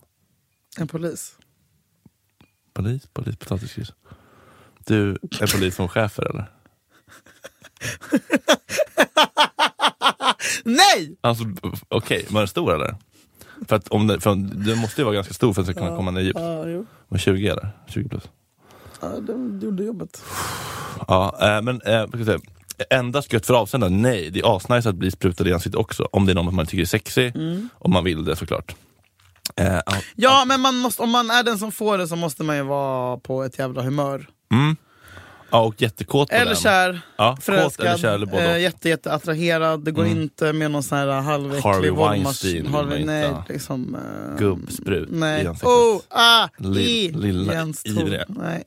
En polis. Polis, polis, potatisgris. Du är polis som chefer eller? Nej! Alltså okej, var den stor eller? För att om det, för den måste ju vara ganska stor för att den ska kunna komma ner djupt. Ja, jo. Var 20 eller? 20 plus. Ja, de gjorde jobbet. Ja, eh, men vad ska säga? endast gött för avsändaren? Nej, det är asnice att bli sprutad i ansiktet också. Om det är någon man tycker är sexy, om man vill det såklart. Eh, ja, Ja, men man måste, om man är den som får det så måste man ju vara på ett jävla humör. mm. ja, och jättekåt på Eller den. kär, Ja, förälskad, eller kär eller eh, jätte, jätte attraherad. Det går Mm. inte med någon sån här halväcklig Harvey Weinstein Harvey, nej, liksom, eh, Gubbsprut i nej. ansiktet. Oh, ah, Lill- i, lilla ivriga. Nej.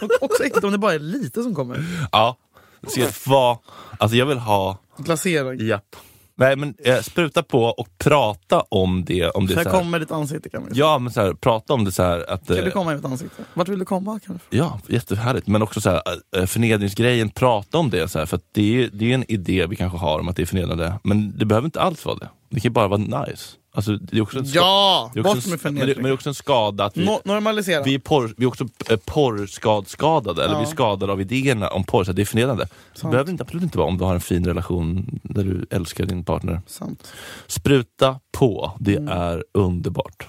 Och också äckligt om det bara är lite som kommer. Ja, det ska vara, alltså jag vill ha Glasering. Japp. Nej men eh, spruta på och prata om det. Om det Så så här, kommer ditt ansikte kan man ju Ja men så här, prata om det så här att... Kan eh, du komma i mitt ansikte? Vart vill du komma? Kan du? Ja, jättehärligt. Men också så här, eh, förnedringsgrejen, prata om det. Så här, för det, är, det är en idé vi kanske har om att det är förnedrande. Men det behöver inte alls vara det. Det kan ju bara vara nice. Alltså, det är också en Ja! det är också Bort med en, men, det, men det är förnedring. också en skada att vi, No normalisera. vi, är, porr, vi är också eh, porrskadskadade, eller Ja. vi är skadade av idéerna om porr, så det är förnedrande. Det Sant. behöver inte, absolut inte vara om du har en fin relation där du älskar din partner. Sant. Spruta på, det Mm. är underbart.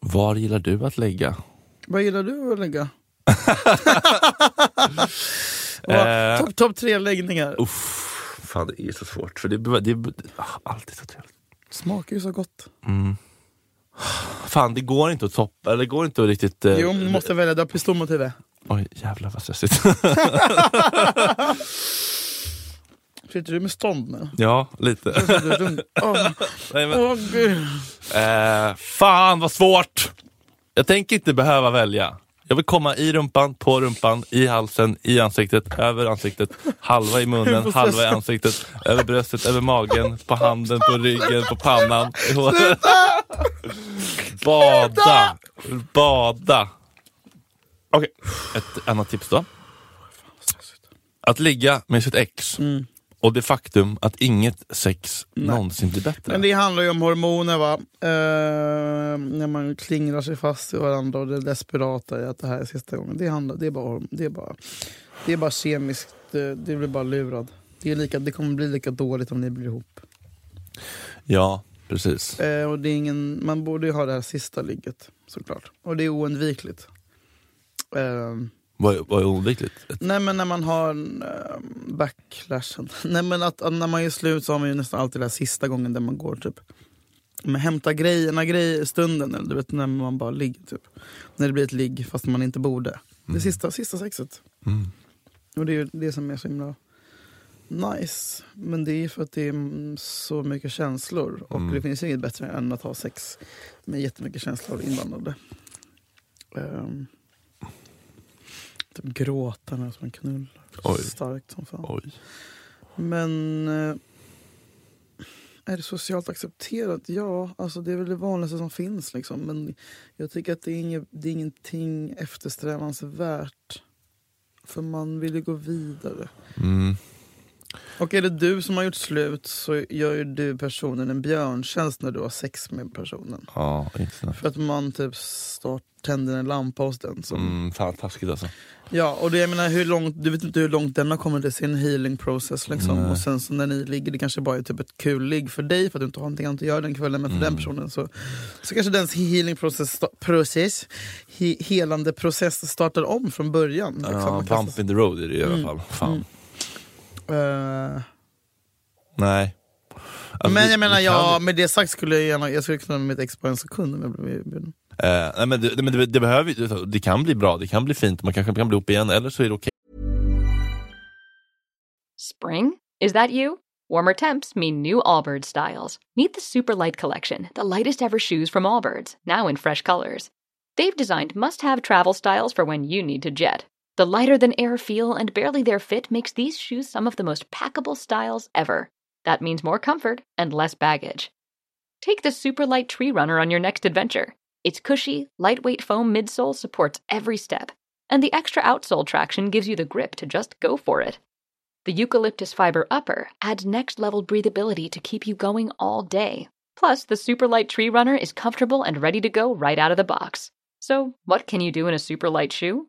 Var gillar du att lägga? Vad gillar du att lägga? Eh. Topp top tre läggningar. Uff, fan det är så svårt, för det, är- det är alltid så trevligt. Smakar ju så gott. Mm. Fan det går inte att toppa, eller det går inte att riktigt... eh, Jo, du måste välja. Du har pistolmotivet. Oj jävlar vad stressigt. Sitter du med stånd nu? ja, lite. Åh, Nej, men, gud. eh, fan vad svårt! Jag tänker inte behöva välja. Jag vill komma i rumpan, på rumpan, i halsen, i ansiktet, över ansiktet, halva i munnen, halva i ansiktet, över bröstet, över magen, på handen, på ryggen, på pannan. i håret. Bada! Bada! Okej, ett annat tips då. Att ligga med sitt ex Mm. Och det faktum att inget sex någonsin blir bättre. Men det handlar ju om hormoner va. Eh, när man klingrar sig fast i varandra och det desperata i att det här är sista gången. Det, handlar, det, är, bara, det, är, bara, det är bara kemiskt, det, det blir bara lurad. Det, är lika, det kommer bli lika dåligt om ni blir ihop. Ja, precis. Eh, och det är ingen, man borde ju ha det här sista ligget såklart. Och det är oundvikligt. Eh, Vad vad är oundvikligt? Nej men när man har en, eh, backlashen. Nej men att, att när man är slut så har man ju nästan alltid den här sista gången där man går typ men hämta grejerna, grej, stunden, eller du vet när man bara ligger typ. När det blir ett ligg fast man inte borde. Det sista, sista sexet. Mm. Och det är ju det som är så himla nice. Men det är ju för att det är mm, så mycket känslor. Och Mm. det finns ju inget bättre än att ha sex med jättemycket känslor inblandade. Um, gråta när man knullar. Oj. Starkt som fan. Oj. Men eh, är det socialt accepterat? Ja, alltså det är väl det vanligaste som finns. Liksom. Men jag tycker att det är, inget, det är ingenting eftersträvansvärt. För man vill ju gå vidare. Mm. Och är det du som har gjort slut så gör ju du personen en björntjänst när du har sex med personen. Ja, inte. För att man typ start, tänder en lampa hos den. Som, Mm, fan taskigt alltså. Ja, och det, jag menar, hur långt, du vet inte hur långt den har kommit i sin healing process. Liksom. Nej. Och sen så när ni ligger, det kanske bara är typ ett kul ligg för dig för att du inte har någonting annat att göra den kvällen. Men för Mm. den personen så, så kanske dens healing process, process he, helande process startar om från början. Liksom. Ja, bump in the road är det i alla Mm. fall. Fan. sig- Eh, Nej. Alltså, men jag menar, det kan ja, ju- med det sagt skulle jag gärna, jag skulle kunna med mitt ex på en sekund om jag blev bjuden. Eh, nej, men det, men det, det, behöver, ju- det kan bli bra, det kan bli fint, man kanske kan bli ihop igen, eller så är det okej. Spring? Is that you? Warmer temps mean new Allbirds styles. Meet the Super Light Collection, the lightest ever shoes from Allbirds, now in fresh colors. They've designed must have travel styles for when you need to jet. The lighter than air feel and barely there fit makes these shoes some of the most packable styles ever. That means more comfort and less baggage. Take the Super Light Tree Runner on your next adventure. Its cushy, lightweight foam midsole supports every step, and the extra outsole traction gives you the grip to just go for it. The eucalyptus fiber upper adds next level breathability to keep you going all day. Plus, the super light tree runner is comfortable and ready to go right out of the box. So, what can you do in a super light shoe?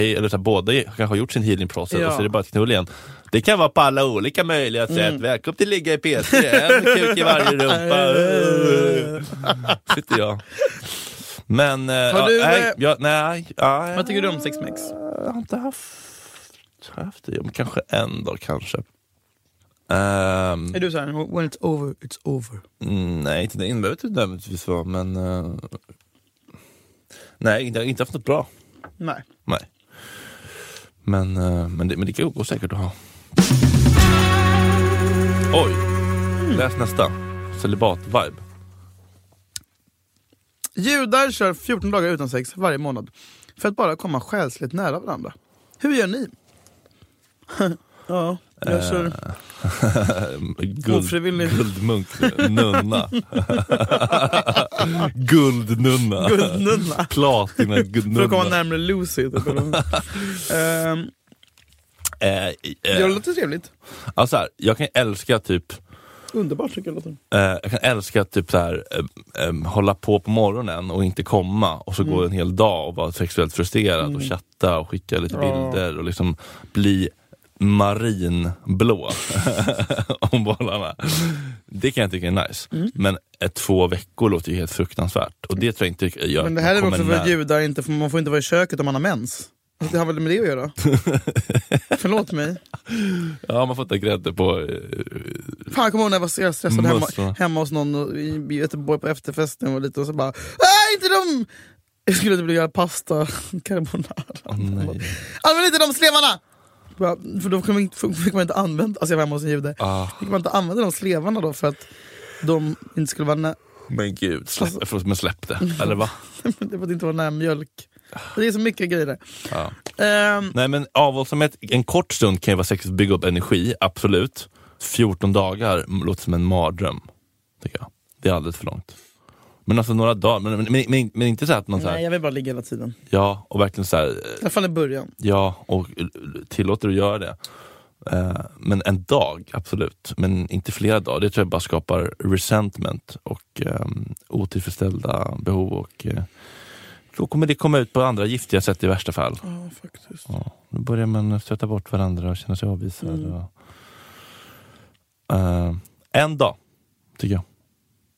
Eller så här, båda kanske har gjort sin healing process Ja. och så är det bara att knulla igen. Det kan vara på alla olika möjliga sätt. Mm. Välkommen till Ligga i P3, en kuk i varje rumpa. Sitter jag. Men... eh, Har du, nej, eh, ja, nej, ja, Vad tycker du om sex mex? Jag har inte haft, haft det, men kanske en dag kanske. Ehm, Är du såhär, when it's over, it's over? mm, nej, inte det behöver inte nödvändigtvis vara, men... eh, nej, jag har inte haft något bra. Nej. Nej. Men, eh, men, det, men det kan gå säkert att ha. Oj, läs nästa. Celibat-vibe. Judar kör 14 dagar utan sex varje månad för att bara komma själsligt nära varandra. Hur gör ni? ja, jag kör Guld, Ofrivillig. guldmunk, nunna. Guldnunna. guldnunna. Platina För att komma guldnunna. närmare Lucy. Typ. um, Eh, det eh, låter trevligt. alltså här, jag kan älska typ Underbart tycker jag låter. Eh, jag kan älska att typ så här, eh, eh, hålla på på morgonen och inte komma och så Mm. gå en hel dag och vara sexuellt frustrerad och chatta och skicka lite Ja. bilder och liksom bli marinblå om bollarna. Det kan jag tycka är nice. Mm. Men ett, två veckor låter ju helt fruktansvärt och det tror jag inte gör Men det här är också för att judar inte får, man får inte vara i köket om man har mens. Alltså, det har väl med det att göra? Förlåt mig. Ja, man får ta grädde på... eh, Fan, jag kommer ihåg när jag var stressad hemma, hemma hos någon och i Göteborg på efterfesten och lite och så bara Nej inte de! Jag skulle typ göra pasta carbonara. nej. Använd inte de slevarna! Bara, För då fick man, inte- fick man inte använda, alltså jag var hemma hos en jude, Ah, fick man inte använda de slevarna då för att de inte skulle vara nä- men gud, släpp, Alltså- förlåt, men släpp det. Eller va? det får inte vara nära mjölk. Det är så mycket grejer där. Ja. Ehm, Nej men avhållsamhet, en kort stund kan ju vara säkert bygga upp energi, absolut. 14 dagar låter som en mardröm. Tycker jag. Det är alldeles för långt. Men alltså några dagar, men, men, men, men inte så att man så nej, här, jag vill bara ligga hela tiden. ja och verkligen så här, I alla fall i början. ja och tillåter att göra det. Eh, men en dag, absolut. Men inte flera dagar. Det tror jag bara skapar resentment och um, otillfredsställda behov. Och, eh, då kommer det komma ut på andra giftiga sätt i värsta fall. Ja, faktiskt. Ja, då börjar man stöta bort varandra och känna sig avvisad. Mm. Och, Eh, en dag, tycker jag.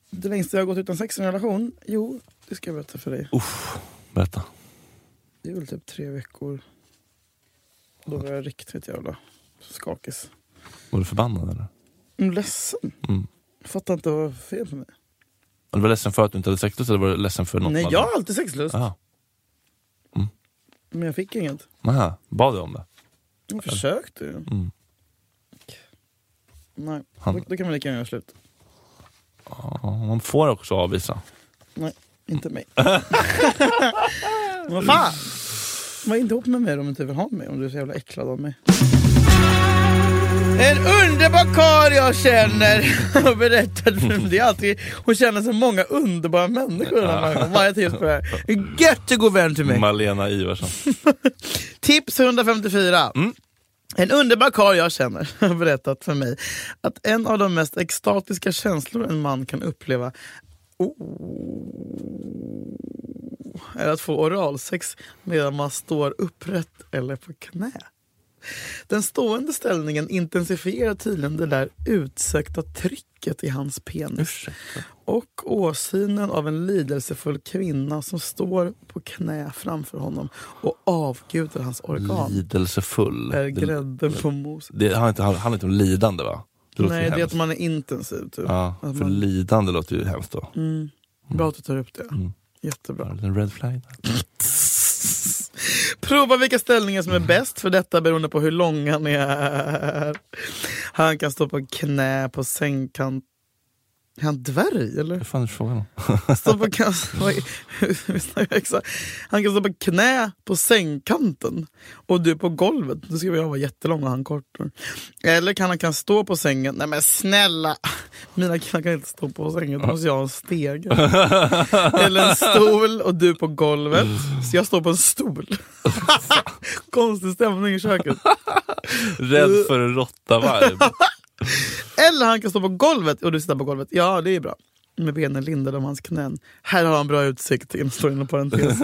Det längsta jag har gått utan sex i en relation? Jo, det ska jag berätta för dig. Berätta. Det är väl typ tre veckor. Då var jag riktigt jävla skakis. Var du förbannad eller? Mm, ledsen. Mm. Jag fattar inte vad var fel på mig. Var du ledsen för att du inte hade sexlust eller var du ledsen för något? Nej, jag har alltid sexlust. Aha. Men jag fick inget. Aha. Bad du om det? Jag försökte ju. Mm. Nej, Han- då, då kan man lika gärna göra slut. Man får också avvisa. Nej, inte mig. Vad fan! Var inte ihop med mig om du inte vill ha mig, om du är så jävla äcklad av mig. En underbar karl jag känner har berättat för mig. Det är alltid, hon känner så många underbara människor. den här. Varje. En Jättegod vän till mig. Malena Iversson. Tips 154. Mm. En underbar karl jag känner har berättat för mig att en av de mest extatiska känslor en man kan uppleva oh, är att få oralsex medan man står upprätt eller på knä. Den stående ställningen intensifierar tydligen det där utsökta trycket i hans penis. Och åsynen av en lidelsefull kvinna som står på knä framför honom och avgudar hans organ Lidelsefull. är grädden på moset. det handlar inte, handlar inte om lidande va? Det Nej, det är att man är intensiv. Typ. Ja, Att för man- lidande låter ju hemskt då. Mm. Bra att du tar upp det. Mm. Jättebra. En red flag. Prova vilka ställningar som är bäst för detta beroende på hur lång han är. Han kan stå på knä på sängkant. Är han dvärg eller? Vad fan är frågan om? På hur? Han kan stå på knä på sängkanten och du på golvet. Då ska jag vara jättelång och han kort. Eller kan han kan stå på sängen. Nej men snälla! Mina killar kan inte stå på sängen, då måste jag ha en stege. Eller en stol och du på golvet. Så jag står på en stol. Konstig stämning i köket. Rädd för en råtta-vibe. Eller han kan stå på golvet och du sitter på golvet. Ja, det är bra. Med benen lindade om hans knän. Här har han bra utsikt, står inom parentes.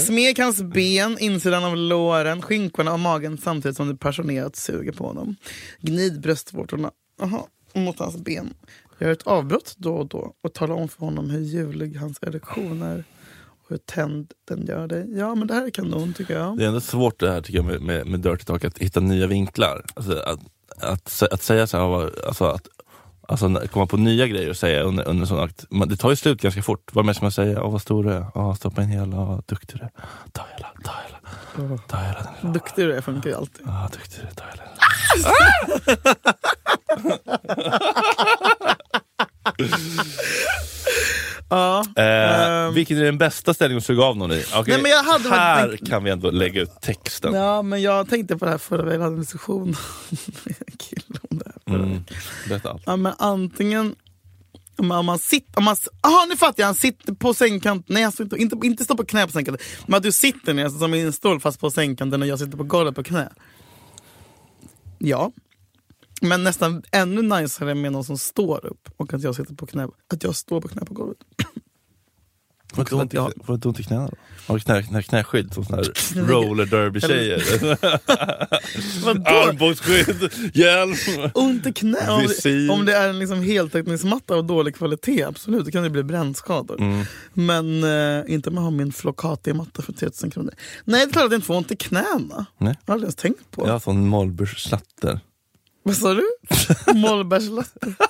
Smek hans ben, insidan av låren, skinkorna och magen samtidigt som du passionerat suger på honom. Gnid bröstvårtorna aha, mot hans ben. Gör ett avbrott då och då och tala om för honom hur ljuvlig hans erektion är. Och hur tänd den gör dig. Ja, men det här är kanon tycker jag. Det är ändå svårt det här tycker jag med, med, med Dirty Talk, att hitta nya vinklar. Alltså, att, att, att säga så här, alltså, att Alltså komma på nya grejer och säga under, under sån akt. Det tar ju slut ganska fort. Vad mer ska man säga? Åh vad stor du är. Åh, stoppa in hela. Åh, duktig du är. Ta hela, ta hela. Ta hela den lilla. Duktig du är funkar ju alltid. Ja, duktig du är. Ta hela. Ja. Eh, Ehm. vilken är den bästa ställningen att suga av någon i? Okej, Nej, men jag hade här tänkt- kan vi ändå lägga ut texten. Ja, men jag tänkte på det här förra veckan. Jag hade en diskussion med en kille om det här. förra Mm, berätta allt. Ja, men antingen om man, sitter... Om man, aha, nu fattar jag! Han sitter på sängkanten. Nej, står inte, inte, inte står på knä på sängkanten. Men att du sitter ner som i en stol fast på sängkanten och jag sitter på golvet på knä. Ja. Men nästan ännu najsare med någon som står upp och att jag sitter på knä. Att jag står på knä på golvet. Får du ont i- jag- ont knäna då? Har du knä, knä, knäskydd som såna här roller derby tjejer? Vadå? Armbågsskydd, hjälm! Ont i knä. Om det, om det är en liksom heltäckningsmatta av dålig kvalitet, absolut, då kan det bli brännskador. Mm. Men eh, inte om jag har min Flocati-matta för 3000 kronor. Nej, det är klart att jag inte får ont i knäna. Nej. Jag har aldrig ens tänkt på. Jag har sån Mollbergslatter. Vad sa du? Mollbergslatte.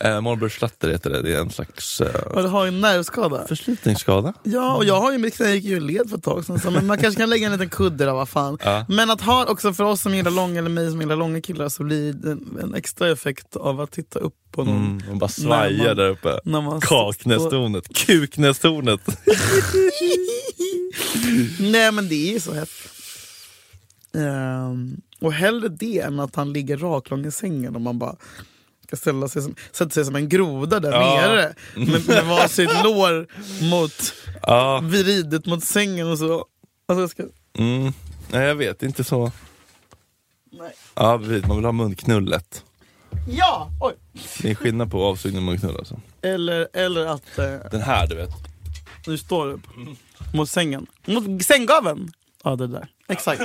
Eh, Mollbergslatter heter det, det är en slags eh, Ja, Du har en nervskada. förslitningsskada. Ja, och jag har ju mitt knä gick ju i led för ett tag sedan. Så, men man kanske kan lägga en liten kudde där, vad fan. Ja. Men att ha också för oss som gillar långa, eller mig som gillar långa killar, så blir det en, en extra effekt av att titta upp på någon. Mm, man bara svajar man- där uppe. Kaknästornet, kuknästornet. Nej men det är ju så hett. Ehm, och hellre det än att han ligger raklång i sängen och man bara ska ställa sig som, sätta sig som en groda där Ja. nere. Med, med varsitt lår mot Ja, vridet mot sängen och så. Alltså jag ska, mm. Nej jag vet, inte så. nej. Ja, precis, man vill ha munknullet. Ja! Oj! Det är skillnad på avsugning och munknull alltså. Eller, eller att eh, Den här du vet. du står upp mot sängen. Mot sänggaveln! Ja det där. Exakt.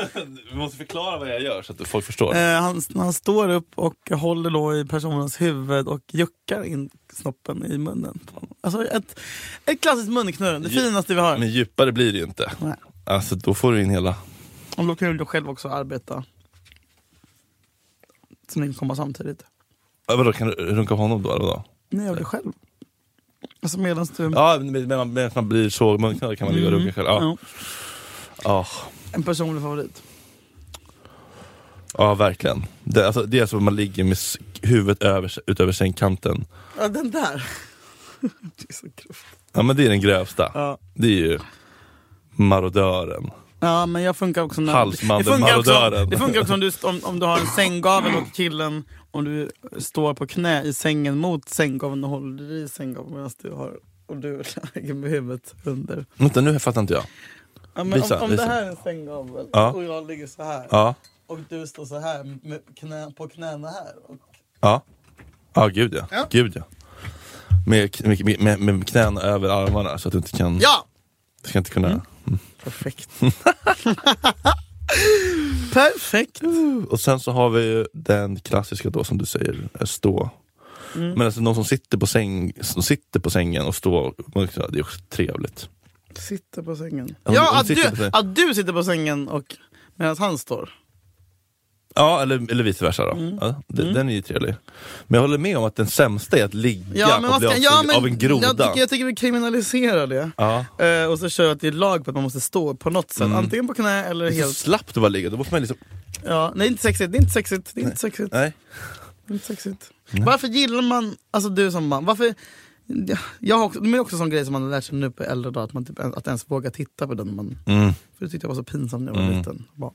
Vi måste förklara vad jag gör så att folk förstår. Eh, han, han står upp och håller då i personens huvud och juckar in snoppen i munnen. Alltså ett, ett klassiskt munknurren, det Ju- finaste vi har. Men djupare blir det ju inte. Nej. Alltså då får du in hela... Och då kan du själv också arbeta. Så ni kan komma samtidigt. Ja, Vadå, kan du runka på honom då? Eller vadå? Nej, jag det själv. Alltså medans du... Ja, medan man blir så munknull kan man ligga och runka själv. Ja. Ja, Ja. En personlig favorit. Ja, verkligen. Det, alltså, det är som att man ligger med huvudet över, utöver sängkanten. Ja, den där. det är så grovt. Ja men det är den grövsta. Ja. Det är ju marodören. Ja, men jag funkar också när... Halsmandeln, det funkar också, marodören. det funkar också om du, om, om du har en sänggavel och killen, om du står på knä i sängen mot sänggaveln och håller i sänggaveln medan du har och du ligger med huvudet under. Vänta nu fattar inte jag. Ja, men Visa, om, om visa. det här är en sänggavel Ja. och jag ligger så här Ja, och du står så här med knä, på knäna här. Och, ja. Ja gud ja. Ja. Gud ja. med, med, med, med knäna över armarna så att du inte kan, Ja! du ska inte kunna Perfekt. Perfekt. Och sen så har vi ju den klassiska då som du säger, eh, stå. Mm. Men alltså någon som sitter på, säng, som sitter på sängen och står, det är också trevligt. Sitter på sängen. Ja, om att, sitter du, på sängen. att du sitter på sängen och medan han står. Ja, eller, eller vice versa då. Mm. Ja, d- Den är ju trevlig. Men jag håller med om att den sämsta är att ligga Ja, men och bli ska, ja, men, av en groda. Jag tycker, jag tycker vi kriminaliserar det. Ja. Eh, och så kör jag till lag på att man måste stå på något sätt. Mm. Antingen på knä eller Det är så helt... slappt att bara ligga, då måste man liksom... Ja, nej, inte sexigt. Det är inte sexigt. Det är inte sexigt. Nej. Det är inte sexigt. Varför gillar man, alltså du som man, varför... Ja, Jag har också, det är också en sån grej som man har lärt sig nu på äldre dagar, att man typ, att ens våga titta på den man... Mm. För det tyckte jag var så pinsamt när jag var Mm. liten. Bara.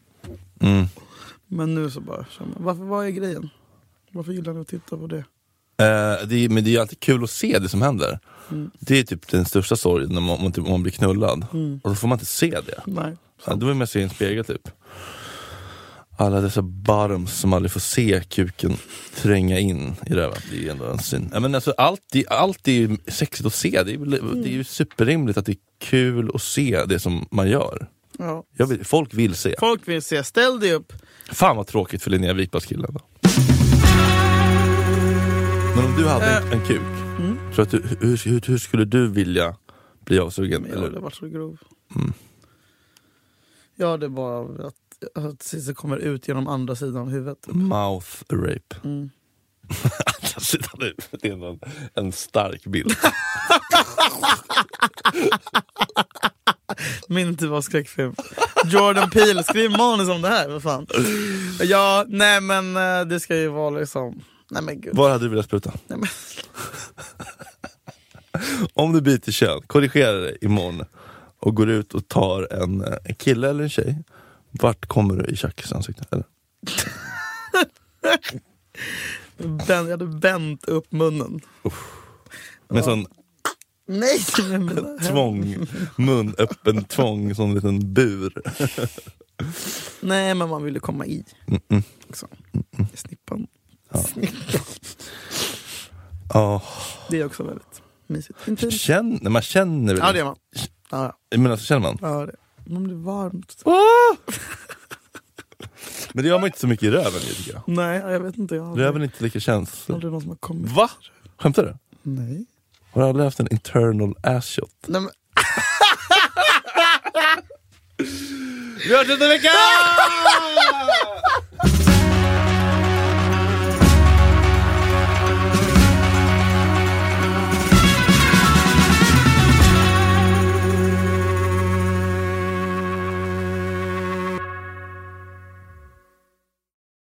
Mm. Men nu så bara, varför, vad är grejen? Varför gillar ni att titta på det? Eh, det är, men det är alltid kul att se det som händer. Mm. Det är typ den största sorgen när man, man, typ, man blir knullad. Mm. Och så får man inte se det. Nej. Ja, då vill man se i en spegel typ. Alla dessa bottoms som aldrig får se kuken tränga in i röven. Det är ju ändå en syn. Ja, men alltså, allt, allt är ju sexigt att se. Det är, väl- det är ju superrimligt att det är kul att se det som man gör. Ja. Jag vill, folk vill se. Folk vill se, ställ dig upp. Fan vad tråkigt för Linnea Wikbergs killen. Men om du hade en, en kuk, Mm. så att du, hur, hur, hur skulle du vilja bli avsugen? Men jag hade varit så grov. Mm. Ja, det är bara att, att Cissi kommer ut genom andra sidan av huvudet. typ. Mouth rape. Mm. Andra sidan av huvudet, det är en, en stark bild. Min typ av skräckfilm. Jordan Peele, skriv manus om det här för fan. Ja, nej men eh, det ska ju vara liksom... Nej men gud. Var hade du velat spruta? Nej, men, Om du byter kön, korrigerar dig imorgon och går ut och tar en, eh, en kille eller en tjej, vart kommer du i Chuckys ansikte? Eller? jag hade vänt upp munnen. Med sån Nej! men- tvång, mun öppen tvång, sån liten bur. Nej men man ville komma i. Mm-mm. Också. I snippan. Ja. Snippan. Ja, Det är också väldigt mysigt. Intimt. känner, man känner väl? Ja det är man. Ja, Men alltså, känner man? ja, det. Man blir varmt. Men det gör man inte så mycket i röven tycker jag. Nej, jag vet inte. Jag har aldrig, Röven är inte lika känslig. aldrig någon som har kommit. Va? Skämtar du? Nej. Har du aldrig haft en internal ass shot? Nej men, Vi hörs nästa vecka!